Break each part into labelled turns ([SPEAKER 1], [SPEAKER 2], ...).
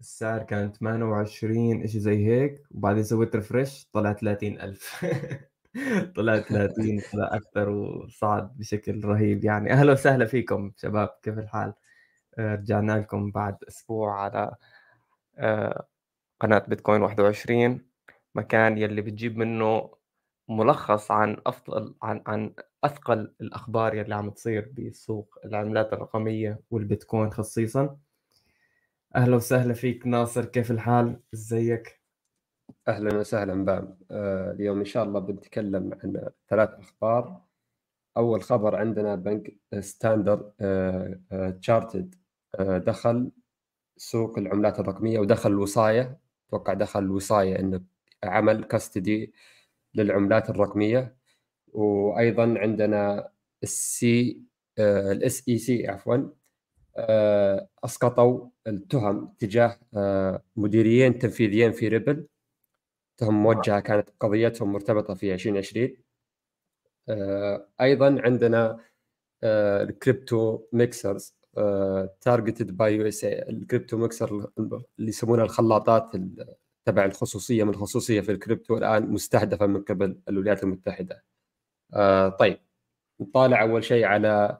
[SPEAKER 1] السعر كان 28 شيء زي هيك. وبعدين سويت ريفرش طلع 30000 طلع 30 طلع أكثر وصعد بشكل رهيب يعني. أهلا وسهلا فيكم شباب كيف الحال؟ آه، رجعنا لكم بعد أسبوع على آه، قناة بيتكوين 21 مكان يلي بتجيب منه ملخص عن أفضل عن عن أثقل الأخبار يلي عم تصير بسوق العملات الرقمية والبيتكوين خصيصا. أهلا وسهلا فيك ناصر كيف الحال؟ إزيك؟
[SPEAKER 2] أهلا وسهلا بام آه اليوم إن شاء الله بنتكلم عن ثلاث أخبار. أول خبر عندنا بنك Standard آه آه Chartered دخل سوق العملات الرقمية ودخل الوصايه أتوقع دخل الوصايه إنه عمل custody للعملات الرقمية. وأيضا عندنا السي ال SEC عفوا أسقطوا التهم تجاه آه، مديريين تنفيذيين في ريبل تهم موجهة كانت قضيتهم مرتبطة في 2020 آه، أيضا عندنا ال crypto mixers targeted by USA ال crypto mixer اللي يسمونها الخلاطات تبع الخصوصية من الخصوصية في الكريبتو الآن مستهدفة من قبل الولايات المتحدة. طيب نطالع أول شيء على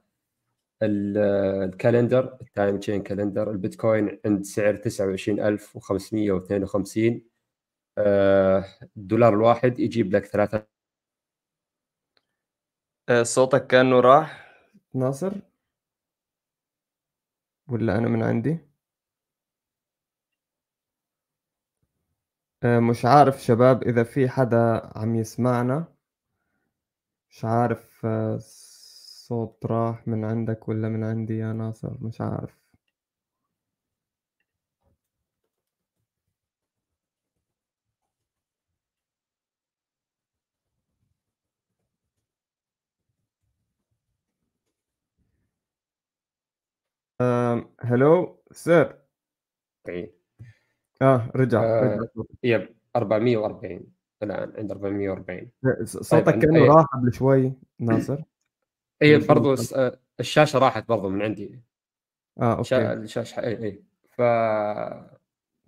[SPEAKER 2] ال calendar ال timechain calendar البيتكوين عند سعر 29552 آه، الدولار الواحد يجيب لك ثلاثة.
[SPEAKER 1] آه، صوتك كأنه راح. ناصر؟ ولا أنا من عندي؟ آه، مش عارف شباب إذا في حدا عم يسمعنا. مش عارف الصوت راح من عندك ولا من عندي يا ناصر؟ مش عارف. هلو سير
[SPEAKER 2] اي
[SPEAKER 1] آه رجع
[SPEAKER 2] آه،
[SPEAKER 1] رجع.
[SPEAKER 2] Yep 440 الآن عند 440
[SPEAKER 1] صوتك
[SPEAKER 2] طيب، إيه.
[SPEAKER 1] راح قبل شوي ناصر.
[SPEAKER 2] اي
[SPEAKER 1] مش
[SPEAKER 2] برضو الشاشة راحت برضو من عندي. آه.
[SPEAKER 1] Okay.
[SPEAKER 2] الشاشة اي اي ف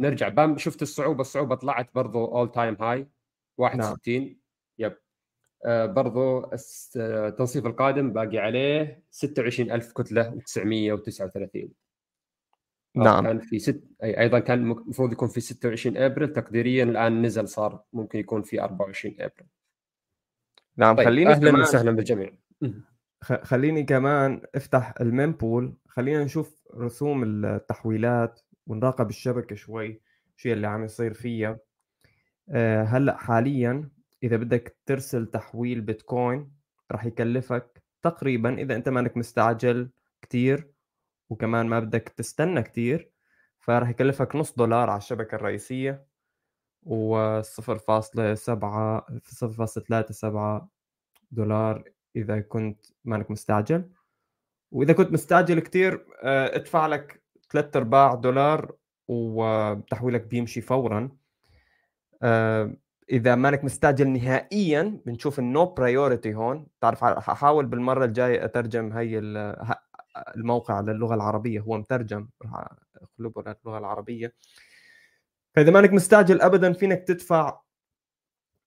[SPEAKER 2] نرجع بام شفت الصعوبة الصعوبة طلعت برضو all-time high 61 yep. آه برضو التنصيف القادم باقي عليه 26000 كتلة و939
[SPEAKER 1] نعم.
[SPEAKER 2] كان في ست أي أيضا كان المفروض يكون في 26 أبريل تقديريا الآن نزل صار ممكن يكون في 24 أبريل.
[SPEAKER 1] نعم
[SPEAKER 2] طيب
[SPEAKER 1] خليني أهلا
[SPEAKER 2] وسهلا بالجميع.
[SPEAKER 1] خليني كمان افتح المين بول خلينا نشوف رسوم التحويلات ونراقب الشبكة شوي شو اللي عم يصير فيها. آه، هلأ حاليا إذا بدك ترسل تحويل بيتكوين راح يكلفك تقريبا إذا أنت مانك مستعجل كتير وكمان ما بدك تستنى كتير فراح يكلفك نص دولار على الشبكة الرئيسية و 0.7 0.37 دولار إذا كنت مانك مستعجل. وإذا كنت مستعجل كتير آه، ادفع لك 3 أرباع دولار وتحويلك بيمشي فورا. آه، إذا مانك مستعجل نهائيا بنشوف ال no priority هون. تعرف حاحاول بالمرة الجاية أترجم هي الموقع للغة العربية. هو مترجم راح اقلبه للغه العربية. فإذا مانك مستعجل ابدا فينك تدفع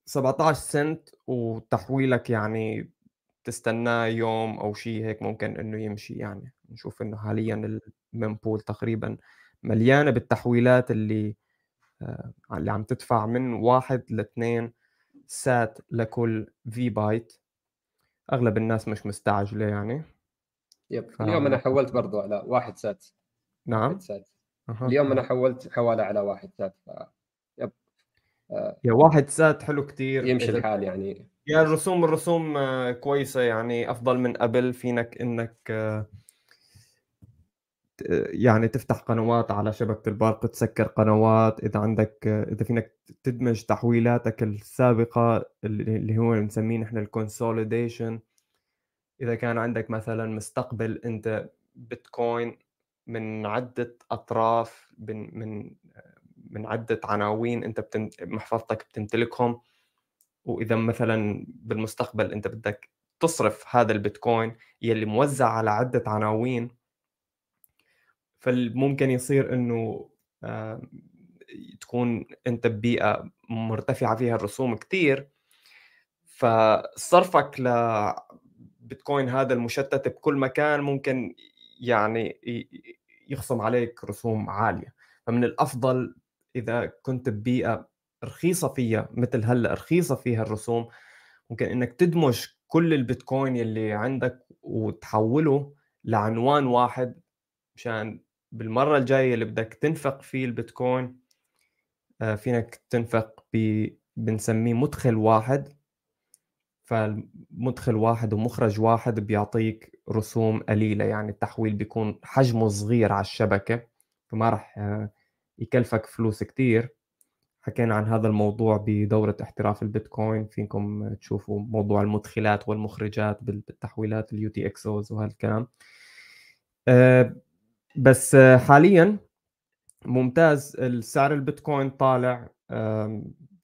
[SPEAKER 1] 17 سنت وتحويلك يعني تستناه يوم أو شيء هيك ممكن إنه يمشي يعني. نشوف إنه حاليا المنبول تقريبا مليانة بالتحويلات اللي آه، اللي عم تدفع من واحد لاثنين سات لكل في بايت أغلب الناس مش مستعجلة يعني.
[SPEAKER 2] Yep.
[SPEAKER 1] ف-
[SPEAKER 2] اليوم أنا حولت برضو على واحد sat.
[SPEAKER 1] نعم.
[SPEAKER 2] واحد sat.
[SPEAKER 1] أها.
[SPEAKER 2] اليوم أنا حولت حواله على واحد sat. ف
[SPEAKER 1] يا واحد sat حلو كتير.
[SPEAKER 2] يمشي الحال يعني.
[SPEAKER 1] يا الرسوم الرسوم آه، كويسة يعني أفضل من قبل فينك إنك آه، يعني تفتح قنوات على شبكة البرق تسكر قنوات. إذا عندك آه، إذا فينك تدمج تحويلاتك السابقة اللي هو بنسميه نحن ال consolidation إذا كان عندك مثلا مستقبل أنت بيتكوين من عدة أطراف من من من عدة عناوين أنت بتم محفظتك بتمتلكهم. وإذا مثلا بالمستقبل أنت بدك تصرف هذا البيتكوين يلي موزع على عدة عناوين فممكن يصير إنه آه، تكون أنت ببيئة مرتفعة فيها الرسوم كثير فصرفك لبيتكوين هذا المشتت بكل مكان ممكن يعني يخصم عليك رسوم عالية. فمن الأفضل إذا كنت ببيئة رخيصة فيها مثل هلأ رخيصة فيها الرسوم. ممكن إنك تدمج كل البيتكوين اللي عندك وتحوله لعنوان واحد مشان بالمرة الجاية اللي بدك تنفق فيه البيتكوين آه، فينك تنفق ب بنسميه مدخل واحد. فمدخل واحد ومخرج واحد بيعطيك رسوم قليلة يعني التحويل بيكون حجمه صغير على الشبكة فما راح آه، يكلفك فلوس كتير. حكينا عن هذا الموضوع بدورة احتراف البيتكوين فيكم تشوفوا موضوع المدخلات والمخرجات بالتحويلات ال UTXOs وهالكلام آه، بس حاليا ممتاز السعر البيتكوين طالع.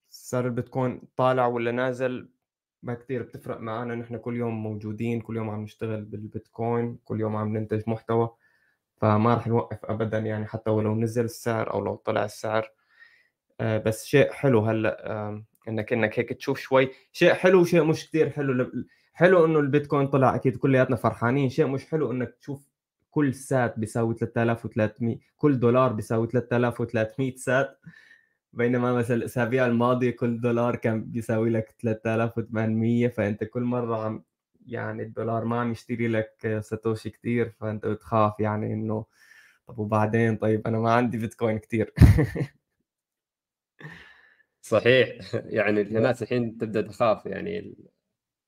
[SPEAKER 1] سعر البيتكوين طالع ولا نازل؟ ما كثير بتفرق معنا نحن كل يوم موجودين كل يوم عم نشتغل بالبيتكوين كل يوم عم ننتج محتوى فما راح نوقف ابدا يعني حتى ولو نزل السعر أو لو طلع السعر. بس شيء حلو هلأ إنك إنك هيك تشوف شوي. شيء حلو وشيء مش كثير حلو. حلو إنه البيتكوين طلع أكيد كلياتنا فرحانين. شيء مش حلو إنك تشوف كل سات بيساوي 3300 كل دولار بيساوي 3300 سات. بينما مثلا الأسابيع الماضية كل دولار كان بيساوي لك 3800 فأنت كل مرة عم يعني الدولار ما عم يشتري لك ساتوشي كثير فأنت بتخاف يعني إنه طب وبعدين؟ طيب أنا ما عندي بيتكوين كثير
[SPEAKER 2] صحيح. يعني الناس الحين تبدأ تخاف يعني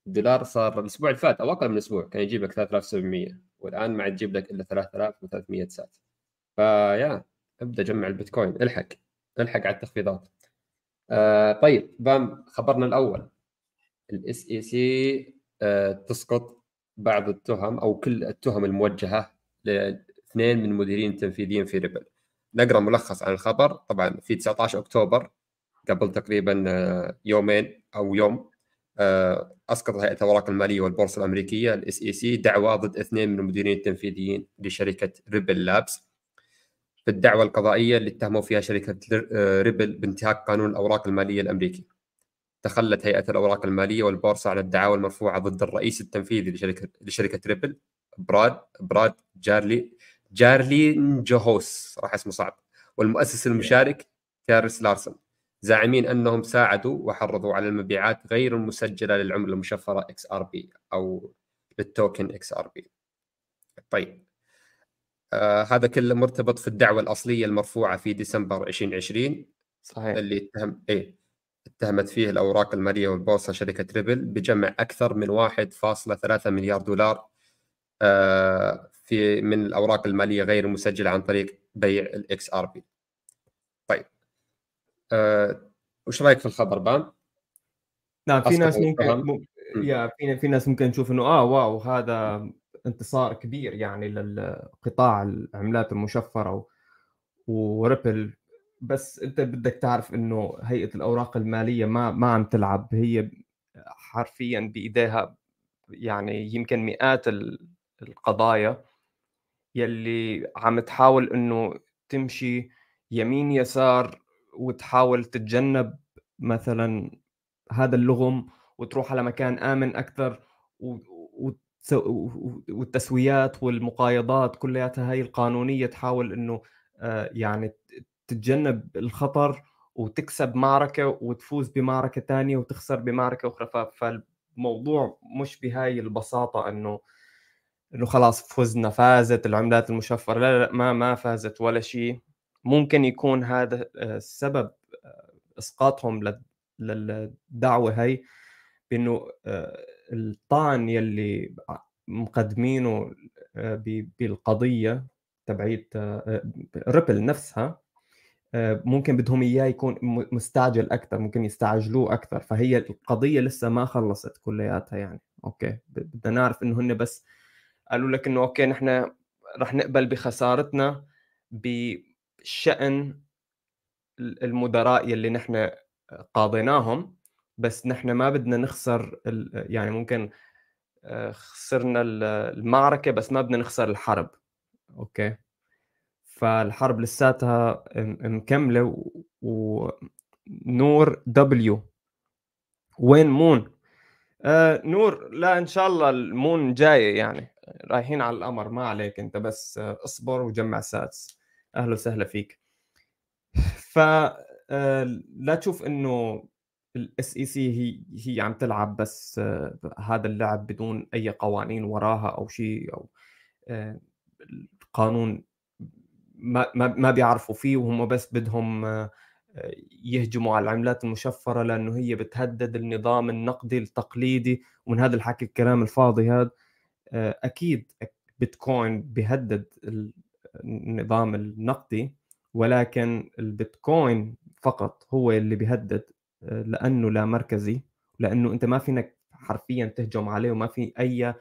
[SPEAKER 2] الدولار صار الأسبوع اللي فات أو أقل من أسبوع كان يجيب لك 3700 والآن ما عاد تجيب لك إلا 3300 sat. فيا ابدأ جمع البيتكوين الحق الحق على التخفيضات. آه طيب بام خبرنا الأول. ال SEC آه تسقط بعض التهم أو كل التهم الموجهة لاثنين من مديرين تنفيذيين في ريبل. نقرأ ملخص عن الخبر. طبعا في 19 أكتوبر قبل تقريبا آه، يومين أو يوم آه، أسقطت هيئة الاوراق المالية والبورصة الأمريكية ال SEC دعوى ضد اثنين من المديرين التنفيذيين لشركة Ripple Labs في الدعوة القضائية اللي اتهموا فيها شركة آه، ريبل بانتهاك قانون الأوراق المالية الأمريكي. تخلت هيئة الأوراق المالية والبورصة على الدعاوى المرفوعة ضد الرئيس التنفيذي لشركة لشركة ريبل براد براد جارلي جارلي جوهوس راح اسمه صعب والمؤسس المشارك كريس لارسون زاعمين أنهم ساعدوا وحرضوا على المبيعات غير المسجلة للعملة المشفرة XRP أو لل token XRP. طيب آه هذا كله مرتبط في الدعوة الأصلية المرفوعة في ديسمبر 2020 صحيح اللي اتهم إيه اتهمت فيه الأوراق المالية والبورصة شركة ريبل بجمع أكثر من 1.3 مليار دولار آه في من الأوراق المالية غير المسجله عن طريق بيع ال XRP. آه، وش رأيك في الخبر بام؟
[SPEAKER 1] نعم في ناس ممكن يا في في ناس ممكن تشوف إنه آه wow هذا انتصار كبير يعني للقطاع العملات المشفرة وريبل. بس أنت بدك تعرف إنه هيئة الأوراق المالية ما ما عم تلعب. هي حرفيا بإيديها يعني يمكن مئات القضايا يلي عم تحاول إنه تمشي يمين يسار وتحاول تتجنب مثلا هذا اللغم وتروح على مكان آمن أكثر والتسويات والمقايضات كلياتها هاي القانونية تحاول إنه آه، يعني تتجنب الخطر وتكسب معركة وتفوز بمعركة ثانية وتخسر بمعركة أخرى. فالموضوع مش بهاي البساطة إنه إنه خلاص فزنا فازت العملات المشفرة. لا لا ما ما فازت ولا شيء. ممكن يكون هذا السبب آه، آه، اسقاطهم للدعوة هي بإنه آه، الطعن يلي مقدمينه بالقضية تبعيت ريبل نفسها ممكن بدهم إياه يكون مستعجل أكثر ممكن يستعجلوه أكثر فهي القضية لسه ما خلصت كلياتها يعني. Okay بدنا نعرف إنه هن بس قالوا لك إنه okay نحن رح نقبل بخسارتنا شأن المدراء يلي نحن قاضيناهم بس نحن ما بدنا نخسر يعني ممكن آه، خسرنا المعركة بس ما بدنا نخسر الحرب. okay؟ فالحرب لساتها مكملة ونور W when moon؟ آه نور لا إن شاء الله ال moon جاية يعني. رايحين على القمر ما عليك أنت بس اصبر وجمع sats أهلا وسهلا فيك. ف آه، تشوف إنه ال SEC هي هي عم تلعب بس آه، هذا اللعب بدون أي قوانين وراها أو شيء أو آه، قانون ما ما بيعرفوا فيه وهم بس بدهم يهجموا على العملات المشفرة لأنه هي بتهدد النظام النقدي التقليدي ومن هذا الحكي الكلام الفاضي هذا. أكيد بيتكوين بيهدد النظام النقدي ولكن البيتكوين فقط هو اللي بيهدد لأنه لا مركزي لأنه أنت ما فينك حرفيا تهجم عليه وما في أي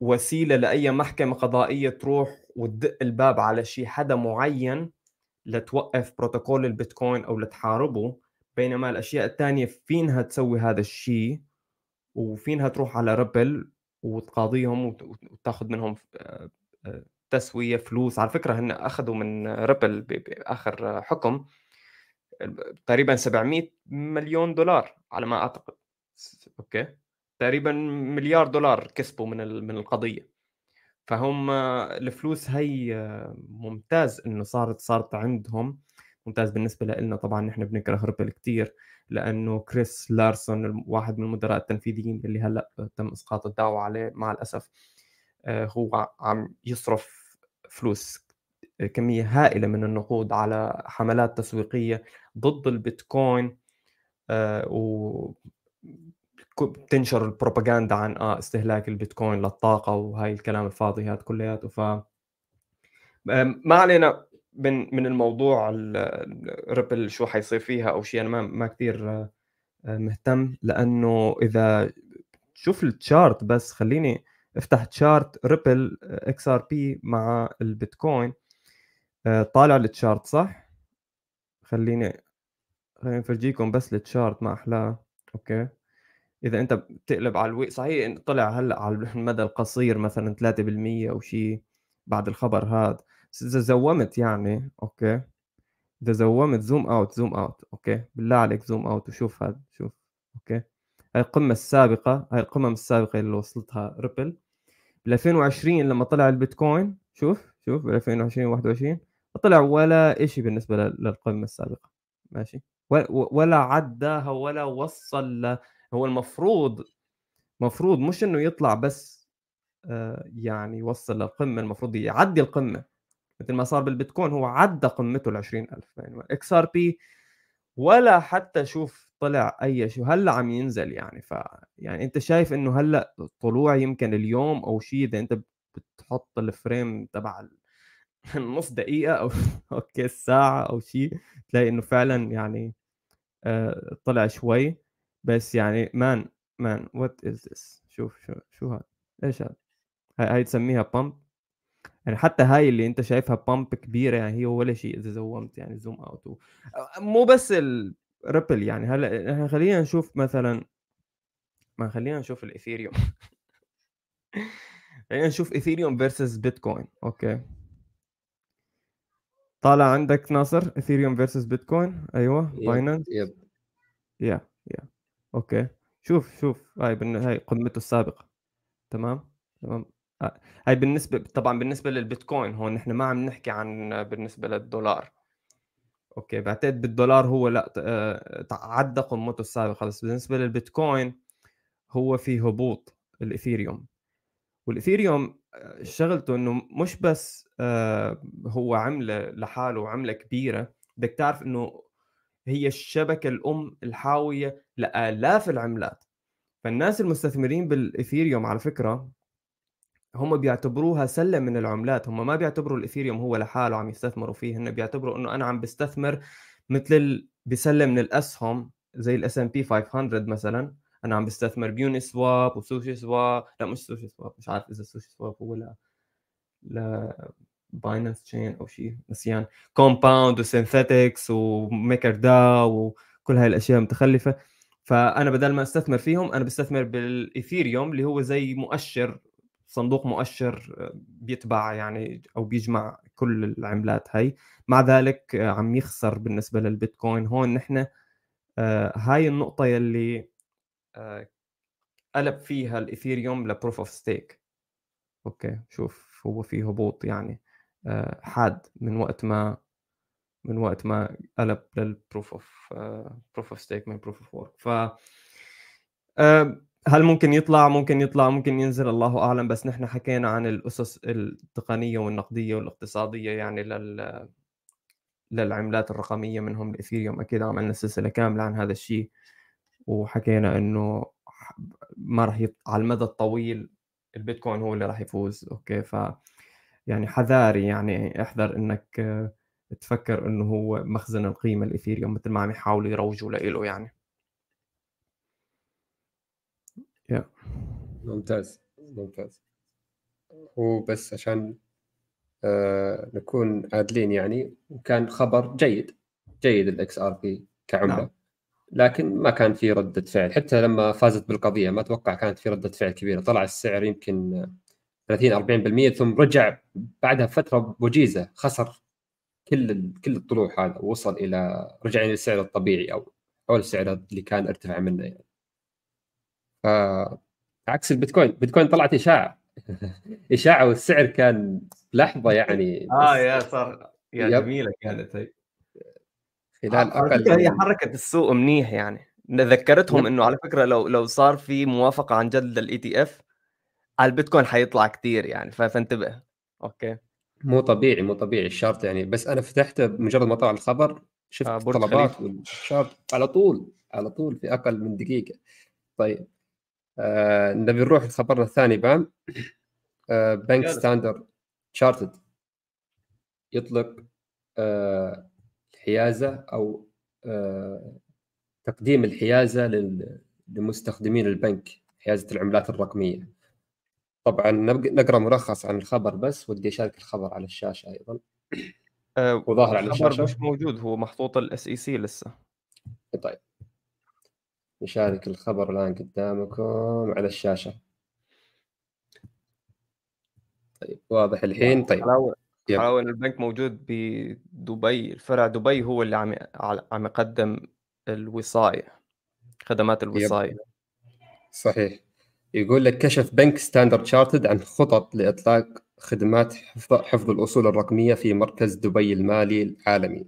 [SPEAKER 1] وسيلة لأي محكمة قضائية تروح وتدق الباب على شيء حدا معين لتوقف بروتوكول البيتكوين أو لتحاربه. بينما الأشياء الثانية فينها تسوي هذا الشيء وفينها تروح على ريبل وتقاضيهم وتاخذ منهم آه، آه، تسوية فلوس على فكرة هن أخذوا من ريبل باخر حكم تقريبا 700 مليون دولار على ما أعتقد. okay. تقريبا مليار دولار كسبوا من من القضية. فهم الفلوس هي ممتاز إنه صارت صارت عندهم. ممتاز بالنسبة لنا طبعا نحن بنكره ريبل كثير لأنه كريس لارسون واحد من المدراء التنفيذيين اللي هلأ تم إسقاط الدعوة عليه مع الأسف. هو عم يصرف فلوس كمية هائلة من النقود على حملات تسويقية ضد البيتكوين آه، و بتنشر البروباغندا عن آه استهلاك البيتكوين للطاقة وهاي الكلام الفاضي هذا كلياته. ف ما علينا من من الموضوع الريبل شو حيصير فيها أو شيء أنا ما ما كثير آه، مهتم لأنه إذا شوف ال chart بس خليني افتح chart ريبل XRP مع البيتكوين. آه، طالع ال chart صح؟ خليني خليني أفرجيكم بس ال chart ما احلاه okay. إذا أنت بتقلب على الوي صحيح طلع هلأ على المدى القصير مثلا 3% أو شيء بعد الخبر هذا. إذا zoomت يعني okay. إذا zoomت zoom out zoom out okay. بالله عليك zoom out وشوف هذا شوف okay. هاي القمة السابقة هاي القمم السابقة اللي وصلتها ريبل بال 2020 لما طلع البيتكوين شوف شوف بال 2020 21 طلع ولا شيء بالنسبة للقمة السابقة. ماشي؟ ولا عداها ولا وصل هو المفروض مفروض مش إنه يطلع بس آه، يعني يوصل للقمة المفروض يعدي القمة. مثل ما صار بالبيتكوين هو عدى قمته ال 20000 يعني XRP ولا حتى شوف طلع أي شيء هلا عم ينزل يعني. ف يعني أنت شايف إنه هلأ طلوع يمكن اليوم أو شيء إذا أنت بتحط ال frame تبع النص دقيقة أو okay الساعة أو شيء تلاقي إنه فعلا يعني آه طلع شوي. بس يعني man man what is this شوف شو شو هذا إيش هذا هاي تسميها pump يعني حتى هاي اللي أنت شايفها pump كبيرة يعني هي ولا شيء إذا zoomت يعني zoom out و... مو بس الريبل يعني هلأ إحنا خلينا نشوف مثلا ما خلينا نشوف الايثيريوم خلينا نشوف ايثيريوم versus بيتكوين okay. طالع عندك ناصر ايثيريوم versus بيتكوين أيوه باينانس
[SPEAKER 2] yep.
[SPEAKER 1] يا yeah okay. شوف شوف هاي هاي قمته السابقة. تمام؟ تمام. هاي بالنسبة طبعا بالنسبة للبيتكوين هون نحن ما عم نحكي عن بالنسبة للدولار. okay بعتقد بالدولار هو لا آه، عدى قمته السابقه بس بالنسبة للبيتكوين هو في هبوط الاثيريوم والاثيريوم آه، شغلته إنه مش بس هو عملة لحاله وعملة كبيرة. بدك تعرف إنه هي الشبكة الأم الحاوية لآلاف العملات. فالناس المستثمرين بالاثيريوم على فكرة هم بيعتبروها سلة من العملات هم ما بيعتبروا الاثيريوم هو لحاله عم يستثمروا فيه هن بيعتبروا إنه أنا عم بستثمر مثل بسلة من الأسهم زي ال S&P 500 مثلا أنا عم بستثمر ب Uniswap و SushiSwap لا مش SushiSwap مش عارف إذا SushiSwap هو لا لا باينانس chain أو شيء نسيان Compound و Synthetix و MakerDAO وكل هاي الأشياء المتخلفه فأنا بدل ما أستثمر فيهم أنا بستثمر بالإيثيريوم اللي هو زي مؤشر صندوق مؤشر بيتبع يعني أو بيجمع كل العملات هاي. مع ذلك عم يخسر بالنسبة للبيتكوين. هون نحن هاي النقطة يلي قلب فيها الإيثيريوم ل proof of stake okay شوف هو في هبوط يعني حاد من وقت ما من وقت ما قلب لل proof of proof of stake من proof of work ف هل ممكن يطلع؟ ممكن يطلع ممكن ينزل الله أعلم. بس نحن حكينا عن الأسس التقنية والنقدية والاقتصادية يعني لل للعملات الرقمية منهم الاثيريوم أكيد عملنا سلسلة كاملة عن هذا الشيء. وحكينا إنه ما راح يط... على المدى الطويل البيتكوين هو اللي راح يفوز. okay؟ ف يعني حذاري يعني احذر إنك تفكر إنه هو مخزن القيمة الاثيريوم مثل ما عم يحاولوا يروجوا له يعني.
[SPEAKER 2] Yeah. ممتاز ممتاز. وبس عشان آه نكون عادلين يعني كان خبر جيد جيد ال XRP كعملة. نعم. لكن ما كان في ردة فعل. حتى لما فازت بالقضية ما أتوقع كانت في ردة فعل كبيرة. طلع السعر يمكن 30 40% ثم رجع بعدها فتره وجيزه خسر كل كل الطلوع هذا ووصل إلى رجع إلى السعر الطبيعي أو حول السعر اللي كان ارتفع منه يعني. ف عكس البيتكوين. البيتكوين طلعت إشاعة. إشاعة والسعر كان لحظه يعني
[SPEAKER 1] آه يا صار يا جميلة كانت هي. خلال آه، أقل هي حركه السوق منيح يعني. ذكرتهم إنه على فكرة لو لو صار في موافقة عن جد لل ETF على البيتكوين حيطلع كثير يعني. فانتبه. أوكي.
[SPEAKER 2] مو طبيعي مو طبيعي ال chart يعني. بس أنا فتحته مجرد ما طلع الخبر شفت آه الطلبات وال chart على طول على طول في أقل من دقيقة. طيب. آه نبي نروح لخبرنا الثاني بام آه بنك ستاندرد شارتد يطلق آه الحيازه أو آه تقديم الحيازة لمستخدمين البنك حيازة العملات الرقمية. طبعا نقرأ ملخص عن الخبر بس ودي أشارك الخبر على الشاشة
[SPEAKER 1] أيضا. وظاهر على الشاشة. مش موجود هو محطوط ال SEC لسه.
[SPEAKER 2] طيب. نشارك الخبر الآن قدامكم على الشاشة. طيب واضح الحين؟ طيب.
[SPEAKER 1] حلاوة البنك موجود بدبي الفرع دبي هو اللي عم عم يقدم الوصاية خدمات الوصاية.
[SPEAKER 2] صحيح. يقول لك كشف بنك ستاندرد شارتد عن خطط لإطلاق خدمات حفظ الأصول الرقمية في مركز دبي المالي العالمي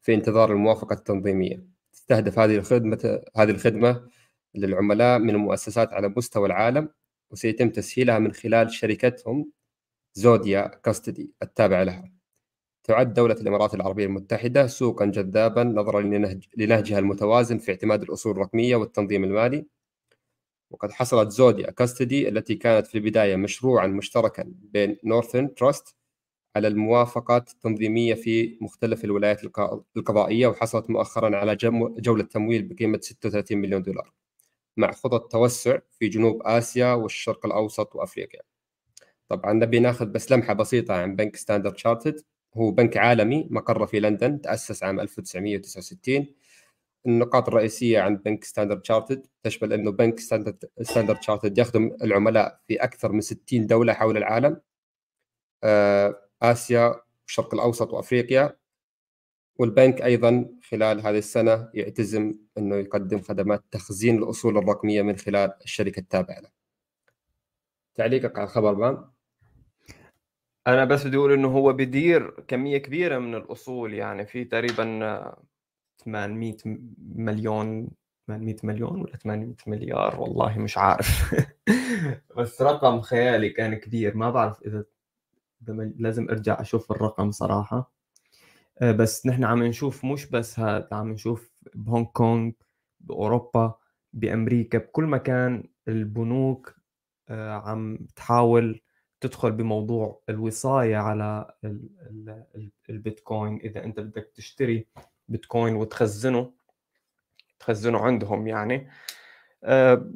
[SPEAKER 2] في انتظار الموافقة التنظيمية. تستهدف هذه الخدمة هذه الخدمة للعملاء من المؤسسات على مستوى العالم وسيتم تسهيلها من خلال شركتهم زوديا كاستدي التابعة لها. تعد دولة الإمارات العربية المتحدة سوقا جذابا نظرا لنهجها المتوازن في اعتماد الأصول الرقمية والتنظيم المالي. وقد حصلت زوديا كاستدي التي كانت في البداية مشروعا مشتركا بين نورثن تراست على الموافقات التنظيمية في مختلف الولايات القضائية وحصلت مؤخرا على جولة تمويل بقيمة 36 مليون دولار مع خطط توسع في جنوب آسيا والشرق الأوسط وأفريقيا. طبعا نبي ناخذ بس لمحة بسيطة عن بنك ستاندرد شارتد هو بنك عالمي مقره في لندن تأسس عام 1969 النقاط الرئيسية عند بنك ستاندرد شارتد تشمل أنه بنك ستاندرد شارتد يخدم العملاء في أكثر من 60 دولة حول العالم. آه، آسيا الشرق الأوسط وأفريقيا والبنك أيضا خلال هذه السنة يعتزم إنه يقدم خدمات تخزين الأصول الرقمية من خلال الشركة التابعة له. تعليقك على الخبر بام؟
[SPEAKER 1] أنا بس بدي أقول إنه هو بدير كمية كبيرة من الأصول يعني في تقريبا 800 مليون 800 مليون ولا 800 مليار والله مش عارف بس رقم خيالي كان كبير ما بعرف إذا لازم أرجع أشوف الرقم صراحة. آه، بس نحن عم نشوف مش بس هذا عم نشوف بهونغ كونغ بأوروبا بأمريكا بكل مكان البنوك آه، عم تحاول تدخل بموضوع الوصاية على البيتكوين. إذا أنت بدك تشتري بيتكوين وتخزنه تخزنه عندهم يعني. آه،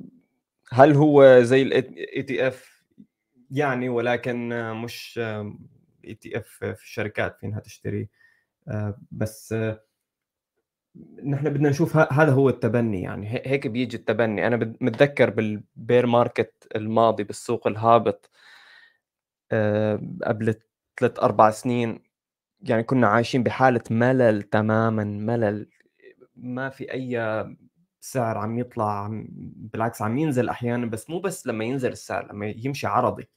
[SPEAKER 1] هل هو زي ال ETF يعني ولكن مش ETF في الشركات فينها تشتري. آه، بس آه، نحن بدنا نشوف هذا هو التبني يعني. هيك بيجي التبني. أنا متذكر بالبير ماركت الماضي بالسوق الهابط آه، قبل ثلاث أربع سنين يعني كنا عايشين بحالة ملل تماما ملل ما في أي سعر عم يطلع بالعكس عم ينزل أحيانا بس مو بس لما ينزل السعر لما يمشي عرضي.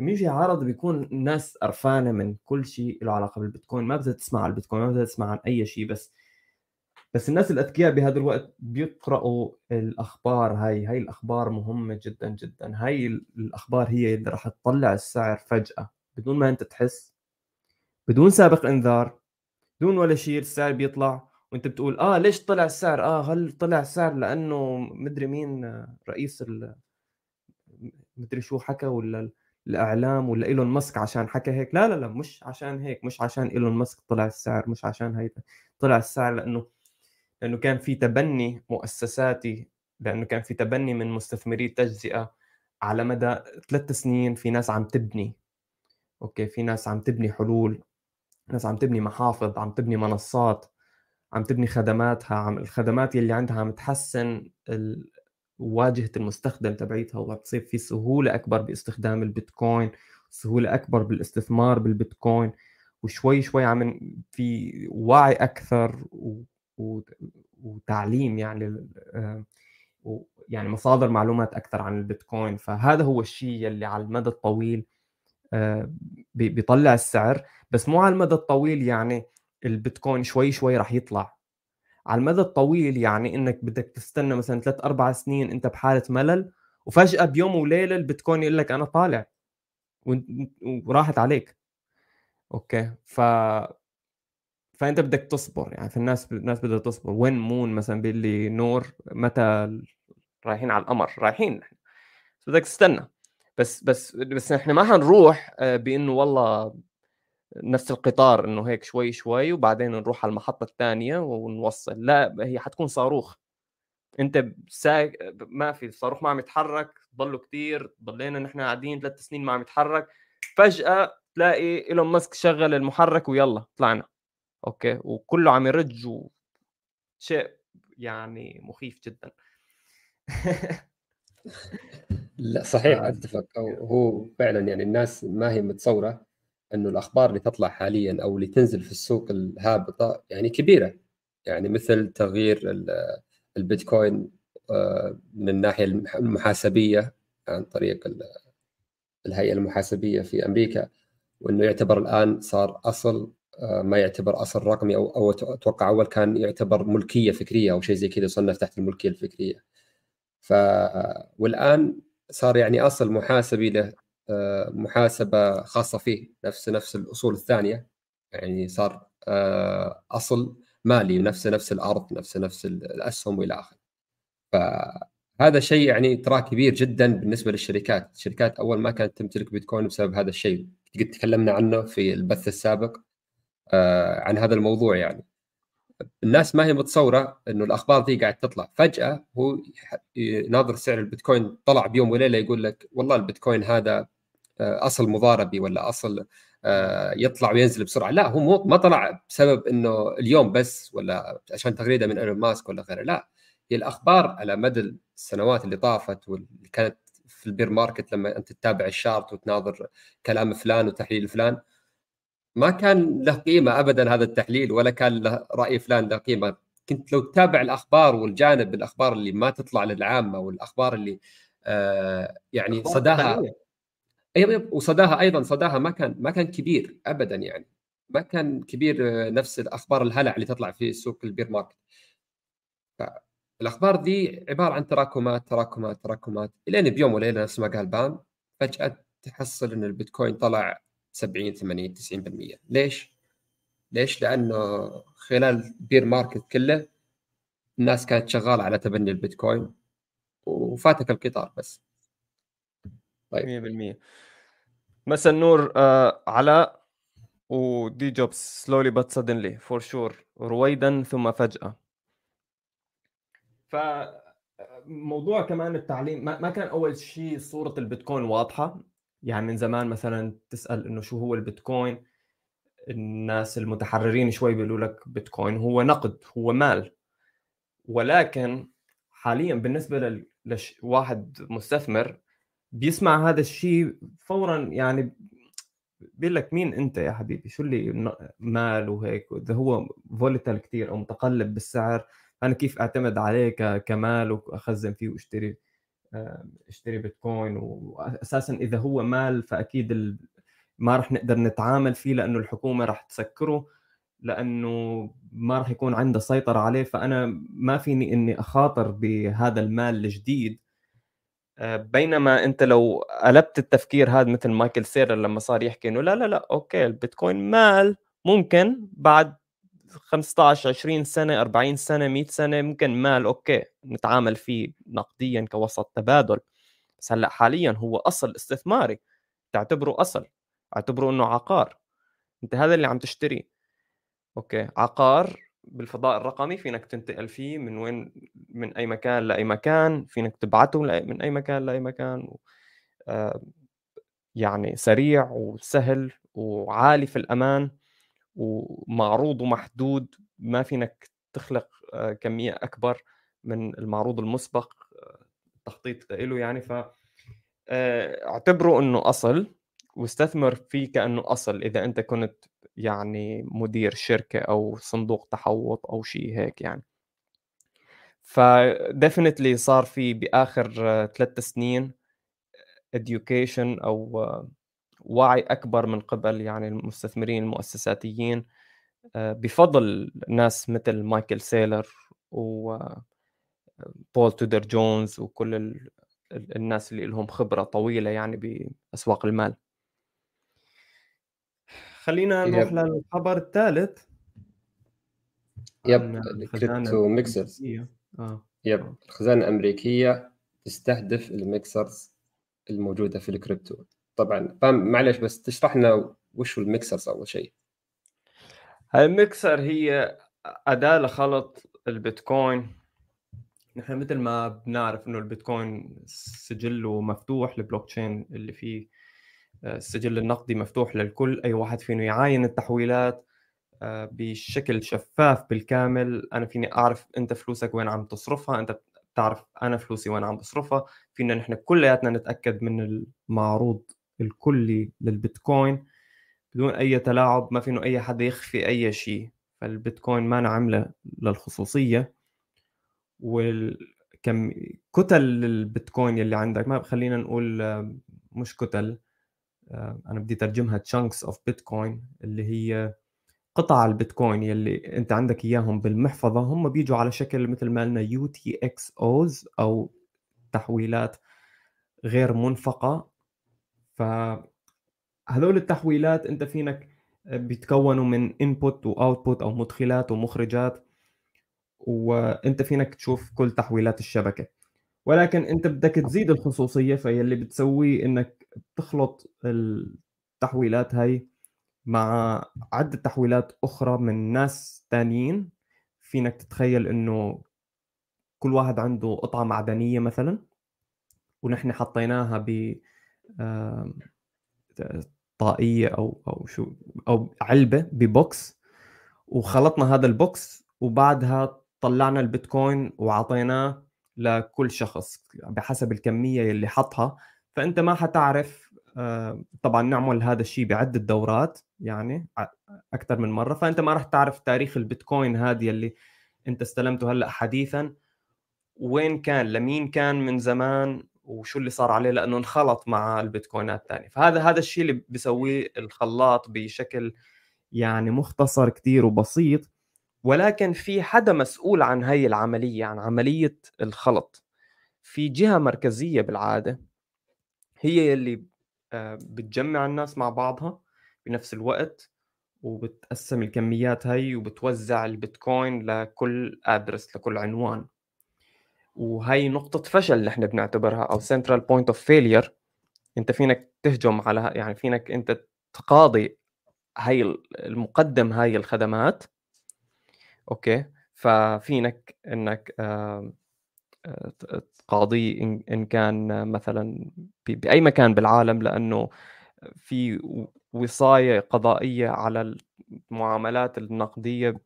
[SPEAKER 1] لما يمشي عرض بيكون الناس قرفانة من كل شيء له علاقة بالبيتكوين. ما بدها تسمع عن البيتكوين ما بدها تسمع عن أي شيء بس بس الناس الأذكياء بهذا الوقت بيقرأوا الأخبار هاي. هاي الأخبار مهمة جدا جدا. هاي الأخبار هي اللي راح تطلع السعر فجأة. بدون ما أنت تحس بدون سابق إنذار بدون ولا شيء السعر بيطلع. وانت بتقول آه ليش طلع السعر؟ آه هل طلع السعر لأنه مدري مين رئيس ال مدري شو حكى ولا الإعلام ولا إيلون ماسك عشان حكى هيك؟ لا لا لا مش عشان هيك مش عشان إيلون ماسك طلع السعر مش عشان هيك. طلع السعر لأنه لأنه كان في تبني مؤسساتي لأنه كان في تبني من مستثمري التجزئه على مدى ثلاث سنين في ناس عم تبني. أوكي في ناس عم تبني حلول ناس عم تبني محافظ عم تبني منصات. عم تبني خدماتها عم الخدمات اللي عندها عم تحسن ال... واجهة المستخدم تبعيتها وبتصير في سهولة أكبر باستخدام البيتكوين سهولة أكبر بالاستثمار بالبيتكوين وشوي شوي عم في وعي أكثر و... و... وتعليم يعني آه، يعني مصادر معلومات أكثر عن البيتكوين. فهذا هو الشيء اللي على المدى الطويل آه، بيطلع السعر بس مو على المدى الطويل يعني البيتكوين شوي شوي راح يطلع. على المدى الطويل يعني إنك بدك تستنى مثلا ثلاث أربع سنين أنت بحالة ملل وفجأة بيوم وليلة البيتكوين يقول لك أنا طالع وراحت عليك. أوكي. ف فأنت بدك تصبر يعني في الناس بدها تصبر. when moon مثلا بيقول لي نور متى رايحين على القمر؟ رايحين بس بدك تستنى. بس بس بس إحنا ما حنروح آه، بإنه والله نفس القطار إنه هيك شوي شوي وبعدين نروح على المحطة الثانية ونوصل. لا هي حتكون صاروخ. أنت ساق ما في صاروخ ما عم يتحرك ضلوا كثير ضلينا نحن قاعدين ثلاث سنين ما عم يتحرك. فجأة تلاقي إيلون ماسك شغل المحرك ويلا طلعنا. أوكي؟ وكله عم يرج و... شيء يعني مخيف جدا.
[SPEAKER 2] لا صحيح أتفق. هو فعلا يعني الناس ما هي متصورة. إنه الأخبار اللي تطلع حاليا أو اللي تنزل في السوق الهابطة يعني كبيرة يعني مثل تغيير البيتكوين آه، من الناحية المحاسبية عن طريق الهيئة المحاسبية في أمريكا وإنه يعتبر الآن صار أصل آه، ما يعتبر أصل رقمي أو أو أتوقع أول كان يعتبر ملكية فكرية أو شيء زي كذا يصنف تحت الملكية الفكرية. ف والآن صار يعني أصل محاسبي له محاسبة خاصة فيه نفس نفس الأصول الثانية. يعني صار آه، أصل مالي نفس نفس الأرض نفس نفس الأسهم وإلى آخره. فهذا شيء يعني تراه كبير جدا بالنسبة للشركات، الشركات أول ما كانت تمتلك بيتكوين بسبب هذا الشيء، قد تكلمنا عنه في البث السابق آه، عن هذا الموضوع يعني. الناس ما هي متصورة إنه الأخبار دي قاعد تطلع. فجأة هو ناظر سعر البيتكوين طلع بيوم وليلة يقول لك والله البيتكوين هذا آه، أصل مضاربي ولا أصل آه، يطلع وينزل بسرعة. لا هو مو ما طلع بسبب إنه اليوم بس ولا عشان تغريدة من إيلون ماسك ولا غيره. لا هي الأخبار على مدى السنوات اللي طافت واللي كانت في ال bear market لما أنت تتابع ال chart وتناظر كلام فلان وتحليل فلان ما كان له قيمة ابدا هذا التحليل ولا كان له رأي فلان له قيمة. كنت لو تتابع الأخبار والجانب الأخبار اللي ما تطلع للعامة والأخبار اللي آه يعني صداها أيوه وصداها أيضا صداها ما كان ما كان كبير ابدا يعني. ما كان كبير آه، نفس الأخبار الهلع اللي تطلع في سوق البير ماركت. الأخبار دي عبارة عن تراكمات تراكمات تراكمات. الين بيوم وليلة نفس ما قال بام فجأة تحصل إن البيتكوين طلع 70 80 90% ليش؟ ليش؟ لأنه خلال bear market كله الناس كانت شغالة على تبني البيتكوين وفاتك القطار بس.
[SPEAKER 1] طيب. 100% مساء النور آه علاء what he goes slowly but suddenly for sure رويدا ثم فجأة. ف موضوع كمان التعليم ما كان أول شيء صورة البيتكوين واضحة؟ يعني من زمان مثلا تسأل إنه شو هو البيتكوين الناس المتحررين شوي بيقولوا لك بيتكوين هو نقد هو مال. ولكن حاليا بالنسبة لواحد مستثمر بيسمع هذا الشيء فورا يعني بيقول لك مين أنت يا حبيبي؟ شو اللي مال وهيك؟ إذا هو volatile كثير أو متقلب بالسعر أنا كيف أعتمد عليه كمال وأخزن فيه وأشتري أشتري بيتكوين؟ واساسا إذا هو مال فأكيد ما راح نقدر نتعامل فيه لأنه الحكومة راح تسكره لأنه ما راح يكون عنده سيطرة عليه فأنا ما فيني إني أخاطر بهذا المال الجديد. بينما أنت لو قلبت التفكير هذا مثل مايكل سيلر لما صار يحكي إنه لا لا لا أوكي البيتكوين مال ممكن بعد 15 20 سنة 40 سنة 100 سنة ممكن مال أوكي نتعامل فيه نقديا كوسط تبادل. بس هلأ حاليا هو أصل استثماري تعتبره أصل اعتبره إنه عقار. أنت هذا اللي عم تشتريه أوكي عقار بالفضاء الرقمي فينك تنتقل فيه من وين من أي مكان لأي مكان فينك تبعته من أي مكان لأي مكان آه، يعني سريع وسهل وعالي في الأمان ومعروض ومحدود ما فينك تخلق آه، كمية أكبر من المعروض المسبق التخطيط آه، له يعني. ف اعتبره إنه أصل واستثمر فيه كأنه أصل إذا أنت كنت يعني مدير شركة أو صندوق تحوط أو شيء هيك يعني. فديفنتلي صار في بآخر ثلاث سنين education أو وعي أكبر من قبل يعني المستثمرين المؤسساتيين بفضل ناس مثل مايكل سيلر و بول تودر جونز وكل الناس اللي لهم خبرة طويلة يعني بأسواق المال. خلينا نروح للخبر الثالث.
[SPEAKER 2] yep crypto mixers. آه. yep. الخزانة الأمريكية تستهدف ال mixers الموجودة في الكريبتو. طبعا معلش بس تشرح لنا وش هو ال mixers أول شيء.
[SPEAKER 1] الميكسر هي أداة لخلط البيتكوين. نحن مثل ما بنعرف إنه البيتكوين سجله مفتوح البلوك تشين اللي فيه السجل النقدي مفتوح للكل أي واحد فينه يعاين التحويلات آه، بشكل شفاف بالكامل. أنا فيني أعرف أنت فلوسك وين عم تصرفها أنت بتعرف أنا فلوسي وين عم بصرفها. فينا نحن كلياتنا نتأكد من المعروض الكلي للبيتكوين. بدون أي تلاعب ما فينه أي حدا يخفي أي شيء. فالبيتكوين ما عامله للخصوصية. والكم كتل البيتكوين اللي عندك ما خلينا نقول آه، مش كتل. آه، أنا بدي ترجمها chunks of Bitcoin اللي هي قطع البيتكوين يلي أنت عندك إياهم بالمحفظة. هم بيجوا على شكل مثل ما قلنا UTXOs أو تحويلات غير منفقة. ف هذول التحويلات أنت فينك آه، بيتكونوا من input و output أو مدخلات ومخرجات وأنت فينك تشوف كل تحويلات الشبكة. ولكن أنت بدك تزيد الخصوصية فهي اللي بتسويه إنك تخلط التحويلات هاي مع عدة تحويلات أخرى من ناس تانيين. فينك تتخيل إنه كل واحد عنده قطعة معدنية مثلا ونحن حطيناها ب طاقية أو أو شو أو علبة ب box وخلطنا هذا ال box وبعدها طلعنا البيتكوين وعطيناه لكل شخص بحسب الكمية اللي حطها. فأنت ما حتعرف آه، طبعا نعمل هذا الشيء بعدة دورات يعني أكثر من مرة. فأنت ما راح تعرف تاريخ البيتكوين هذه اللي أنت استلمته هلأ حديثا. وين كان؟ لمين كان من زمان؟ وشو اللي صار عليه؟ لأنه انخلط مع البيتكوينات الثانية. فهذا هذا الشيء اللي بيسويه الخلاط بشكل يعني مختصر كثير وبسيط. ولكن في حدا مسؤول عن هاي العملية عن عملية الخلط. في جهة مركزية بالعادة هي اللي آه، بتجمع الناس مع بعضها بنفس الوقت وبتقسم الكميات هاي وبتوزع البيتكوين لكل address لكل عنوان. وهي نقطة فشل نحن بنعتبرها أو central point of failure أنت فينك تهجم على يعني فينك أنت تقاضي هاي المقدم هاي الخدمات. أوكي؟ ففينك إنك تقاضيه إن كان مثلا بأي مكان بالعالم لأنه في وصاية قضائية على المعاملات النقدية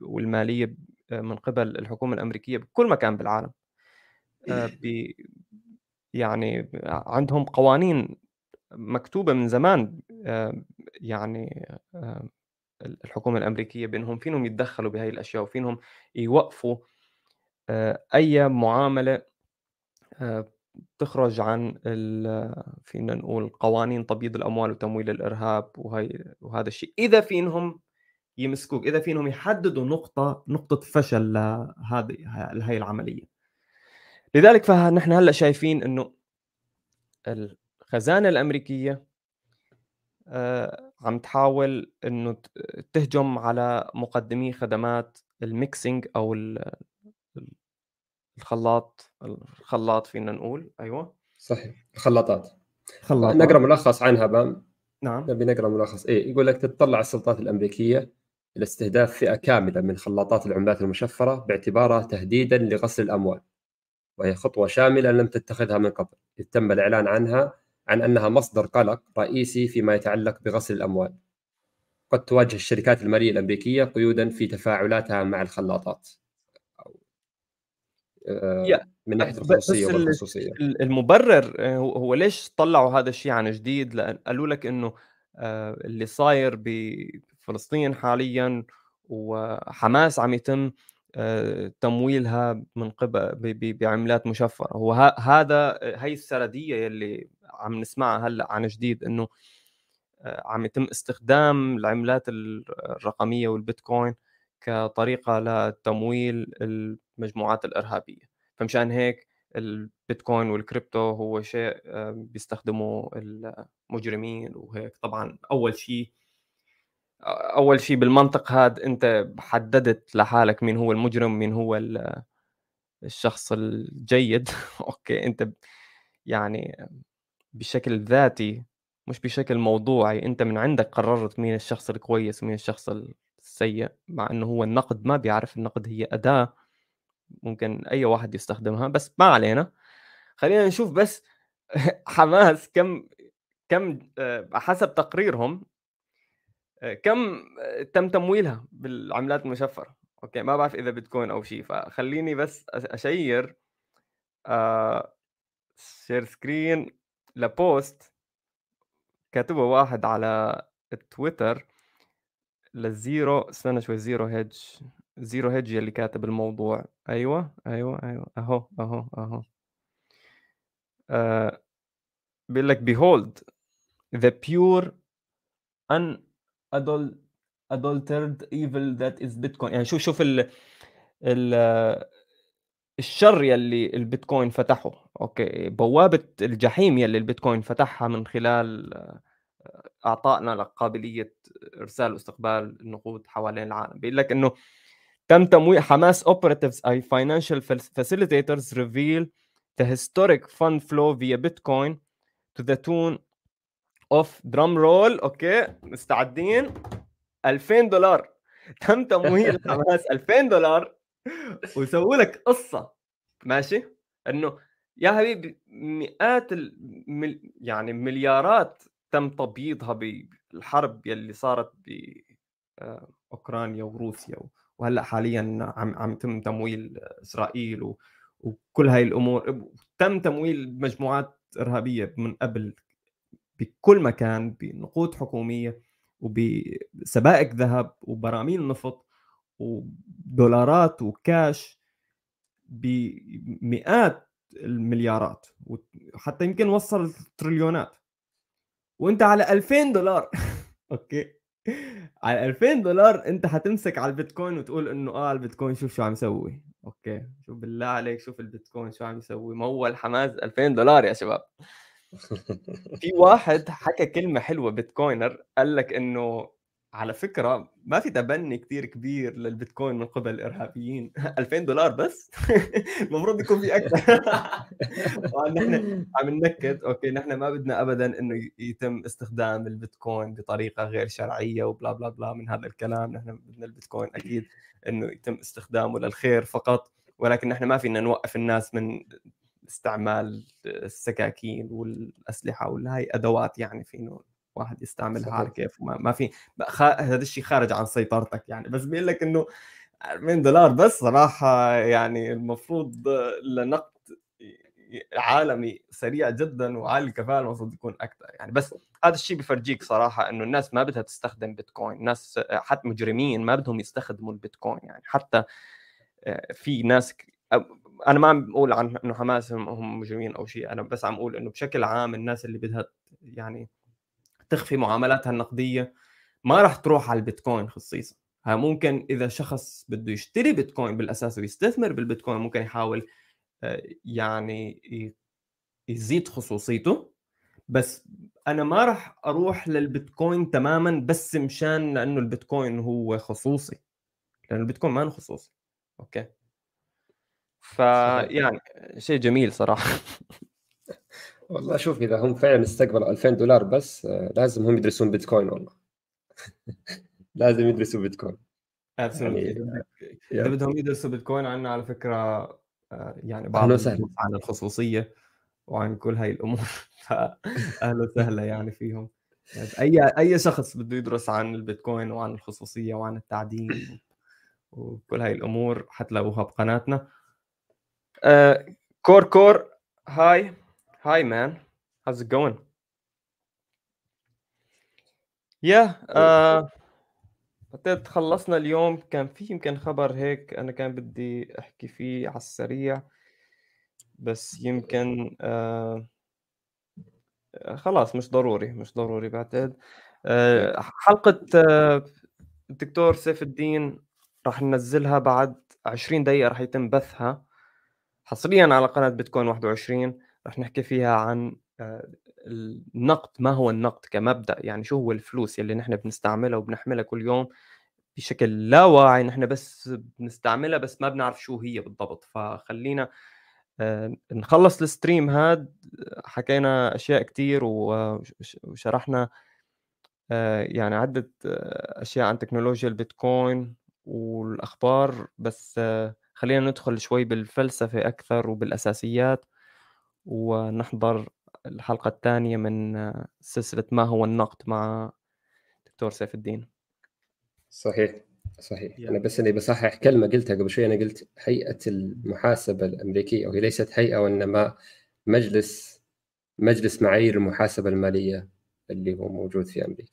[SPEAKER 1] والمالية من قبل الحكومة الأمريكية بكل مكان بالعالم. يعني عندهم قوانين مكتوبة من زمان آه، يعني آه، الحكومة الأمريكية بأنهم فينهم يتدخلوا بهاي الأشياء وفينهم يوقفوا آه، أي معاملة تخرج عن فينا نقول قوانين تبييض الأموال وتمويل الإرهاب وهي وهذا الشيء. إذا فينهم يمسكوك إذا فينهم يحددوا نقطة نقطة فشل لهذه هاي العملية. لذلك فنحن هلأ شايفين إنه الخزانة الأمريكية آه، عم تحاول إنه تهجم على مقدمي خدمات الميكسينج أو الخلاط الخلاط فينا نقول أيوه.
[SPEAKER 2] صحيح الخلاطات. خلاطات نقرأ ملخص عنها بام.
[SPEAKER 1] نعم.
[SPEAKER 2] نبي نقرأ ملخص. إيه يقول لك تتطلع السلطات الأمريكية إلى استهداف فئة كاملة من خلاطات العملات المشفرة باعتبارها تهديدا لغسل الأموال وهي خطوة شاملة لم تتخذها من قبل إذ تم الإعلان عنها عن أنها مصدر قلق رئيسي فيما يتعلق بغسل الأموال. قد تواجه الشركات المالية الأمريكية قيودا في تفاعلاتها مع الخلاطات. آه، من ناحية الخصوصية والخصوصية
[SPEAKER 1] المبرر آه، هو ليش طلعوا هذا الشيء عن جديد؟ لأن قالوا لك إنه آه، اللي صاير بفلسطين حاليا وحماس عم يتم آه، تمويلها من قبل بعملات مشفرة هو هذا هي السردية يلي عم نسمعها هلأ عن جديد إنه آه، عم يتم استخدام العملات الرقمية والبيتكوين كطريقة لتمويل المجموعات الإرهابية. فمشان هيك البيتكوين والكريبتو هو شيء آه، بيستخدمه المجرمين وهيك. طبعا أول شيء أول شيء بالمنطق هذا أنت حددت لحالك مين هو المجرم مين هو الشخص الجيد. أوكي أنت يعني بشكل ذاتي مش بشكل موضوعي أنت من عندك قررت مين الشخص الكويس ومين الشخص السيء مع إنه هو النقد ما بيعرف النقد هي أداة ممكن أي واحد يستخدمها بس ما علينا. خلينا نشوف بس حماس كم كم آه، حسب تقريرهم كم تم تمويلها بالعملات المشفرة. أوكي ما بعرف إذا بتكون أو شيء فخليني بس أشير آه share screen ل post كاتبه واحد على تويتر لل Zero استنى شوي ZeroHedge. ZeroHedge يلي كاتب الموضوع. أيوه أيوه أيوه. أهو أهو أهو. آه بيقول لك behold the pure un adult adulterated evil that is bitcoin. يعني شوف شوف ال ال الشر يلي البيتكوين فتحه. أوكي. بوابة الجحيم يلي البيتكوين فتحها من خلال أعطائنا القابلية إرسال واستقبال النقود حوالين العالم. بيقول لك إنه تم تمويل حماس operatives إي financial facilitators reveal the historic fund flow via Bitcoin to the tune of drum roll أوكي مستعدين؟ 2000 دولار. تم تمويل حماس 2000 دولار وسووا لك قصة. ماشي؟ إنه يا حبيبي مئات المل... يعني مليارات تم تبييضها بالحرب يلي صارت ب آه، أوكرانيا وروسيا وهلأ حاليا عم عم يتم تمويل إسرائيل و... وكل هاي الأمور تم تمويل مجموعات إرهابية من قبل بكل مكان بنقود حكومية وبسبائك ذهب وبراميل نفط ودولارات وكاش بمئات المليارات وحتى يمكن وصل التريليونات وأنت على 2000 دولار. أوكي. على 2000 دولار أنت حتمسك على البيتكوين وتقول إنه آه البيتكوين شوف شو عم يسوي. أوكي. شوف بالله عليك شوف البيتكوين شو عم يسوي. موّل حماس 2000 دولار يا شباب. في واحد حكى كلمة حلوة بيتكوينر قال لك إنه على فكرة ما في تبني كثير كبير للبيتكوين من قبل الإرهابيين. 2000 دولار بس؟ المفروض يكون في أكثر نحن عم ننكد أوكي نحن ما بدنا ابدا إنه يتم استخدام البيتكوين بطريقة غير شرعية وبلا بلا بلا من هذا الكلام. نحن بدنا البيتكوين أكيد إنه يتم استخدامه للخير فقط. ولكن نحن ما فينا نوقف الناس من استعمال السكاكين والأسلحة ولا هي أدوات يعني في انه واحد يستعملها على كيف ما, ما في هذا الشيء خارج عن سيطرتك يعني. بس بيقول لك إنه 40 دولار بس صراحة يعني المفروض لنقد عالمي سريع جدا وعالي الكفاءة المفروض يكون أكثر يعني. بس هذا الشيء بفرجيك صراحة إنه الناس ما بدها تستخدم بيتكوين. الناس حتى مجرمين ما بدهم يستخدموا البيتكوين يعني. حتى آه، في ناس أنا ما عم بقول عن إنه حماس هم مجرمين أو شيء. أنا بس عم أقول إنه بشكل عام الناس اللي بدها يعني تخفي معاملاتها النقدية ما راح تروح على البيتكوين خصيصا. ممكن إذا شخص بده يشتري بيتكوين بالأساس ويستثمر بالبيتكوين ممكن يحاول آه، يعني يزيد خصوصيته. بس أنا ما راح أروح للبيتكوين تماما بس مشان لأنه البيتكوين هو خصوصي. لأنه البيتكوين ما خصوصي. أوكي؟ فيعني شيء جميل صراحة.
[SPEAKER 2] والله شوف إذا هم فعلا استقبلوا 2000 دولار بس آه، لازم هم يدرسون بيتكوين والله. لازم يدرسوا بيتكوين.
[SPEAKER 1] يعني إذا بدهم يدرسوا بيتكوين عندنا على فكرة آه، يعني بعض عن الخصوصية وعن كل هاي الأمور. فاهلا وسهلا يعني فيهم. يعني اي أي شخص بده يدرس عن البيتكوين وعن الخصوصية وعن التعدين وكل هاي الأمور حتلاقوها بقناتنا. كور كور هاي. Hey man how's it going? Yeah, uh, خلصنا اليوم. كان في يمكن خبر هيك أنا كان بدي أحكي فيه على السريع بس يمكن آه خلاص مش ضروري مش ضروري بعتقد. آه حلقة آه الدكتور سيف الدين راح ننزلها بعد 20 دقيقة راح يتم بثها حصريا على قناة بيتكوين 21 راح نحكي فيها عن آه النقد ما هو النقد كمبدأ؟ يعني شو هو الفلوس اللي نحن بنستعملها وبنحملها كل يوم بشكل لا واعي نحن بس بنستعملها بس ما بنعرف شو هي بالضبط. فخلينا آه، نخلص الستريم هاد. حكينا أشياء كتير وشرحنا آه، يعني عدة أشياء عن تكنولوجيا البيتكوين والأخبار. بس خلينا ندخل شوي بالفلسفة أكثر وبالأساسيات. ونحضر الحلقة الثانية من سلسلة ما هو النقد مع دكتور سيف الدين.
[SPEAKER 2] صحيح صحيح. يعني. أنا بس إني بصحح كلمة قلتها قبل شوي. أنا قلت هيئة المحاسبة الأمريكية وهي ليست هيئة وإنما مجلس مجلس معايير المحاسبة المالية اللي هو موجود في أمريكا.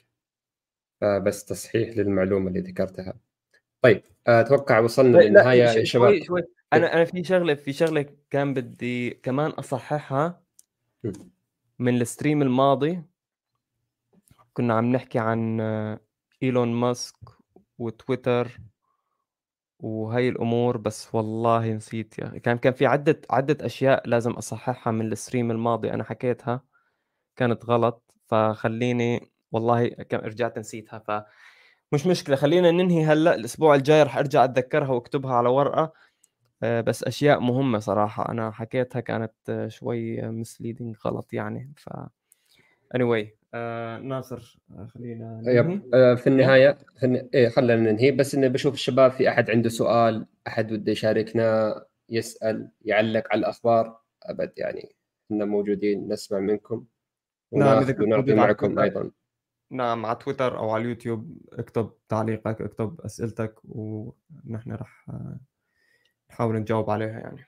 [SPEAKER 2] فبس تصحيح للمعلومة اللي ذكرتها. طيب أتوقع وصلنا للنهاية. يا شباب. شوي
[SPEAKER 1] شوي. أنا أنا في شغلة في شغلة كان بدي كمان أصححها من ال stream الماضي. كنا عم نحكي عن إيلون ماسك وتويتر وهي الأمور بس والله نسيت يا كان كان في عدة عدة أشياء لازم أصححها من ال stream الماضي أنا حكيتها. كانت غلط فخليني والله رجعت نسيتها ف مش مشكلة. خلينا ننهي هلأ. الأسبوع الجاي رح أرجع أتذكرها وأكتبها على ورقة. بس أشياء مهمة صراحة. أنا حكيتها كانت شوي مسليدنج غلط يعني ف anyway آه ناصر آه خلينا
[SPEAKER 2] ننهي. آه في النهاية في الن... إيه خلينا ننهي. بس إني بشوف الشباب في أحد عنده سؤال أحد بده يشاركنا يسأل يعلق على الأخبار أبد يعني إحنا موجودين نسمع منكم. نعم ونرضي معكم أيضا.
[SPEAKER 1] نعم على تويتر أو على اليوتيوب اكتب تعليقك اكتب أسئلتك ونحن رح آه، نحاول نجاوب عليها يعني.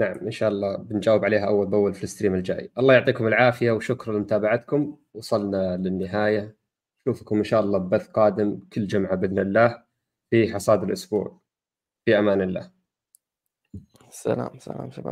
[SPEAKER 2] نعم إن شاء الله بنجاوب عليها أول بأول في الستريم الجاي. الله يعطيكم العافية وشكرا لمتابعتكم. وصلنا للنهاية. نشوفكم إن شاء الله ببث قادم كل جمعة بإذن الله في حصاد الأسبوع. في أمان الله.
[SPEAKER 1] سلام سلام شباب.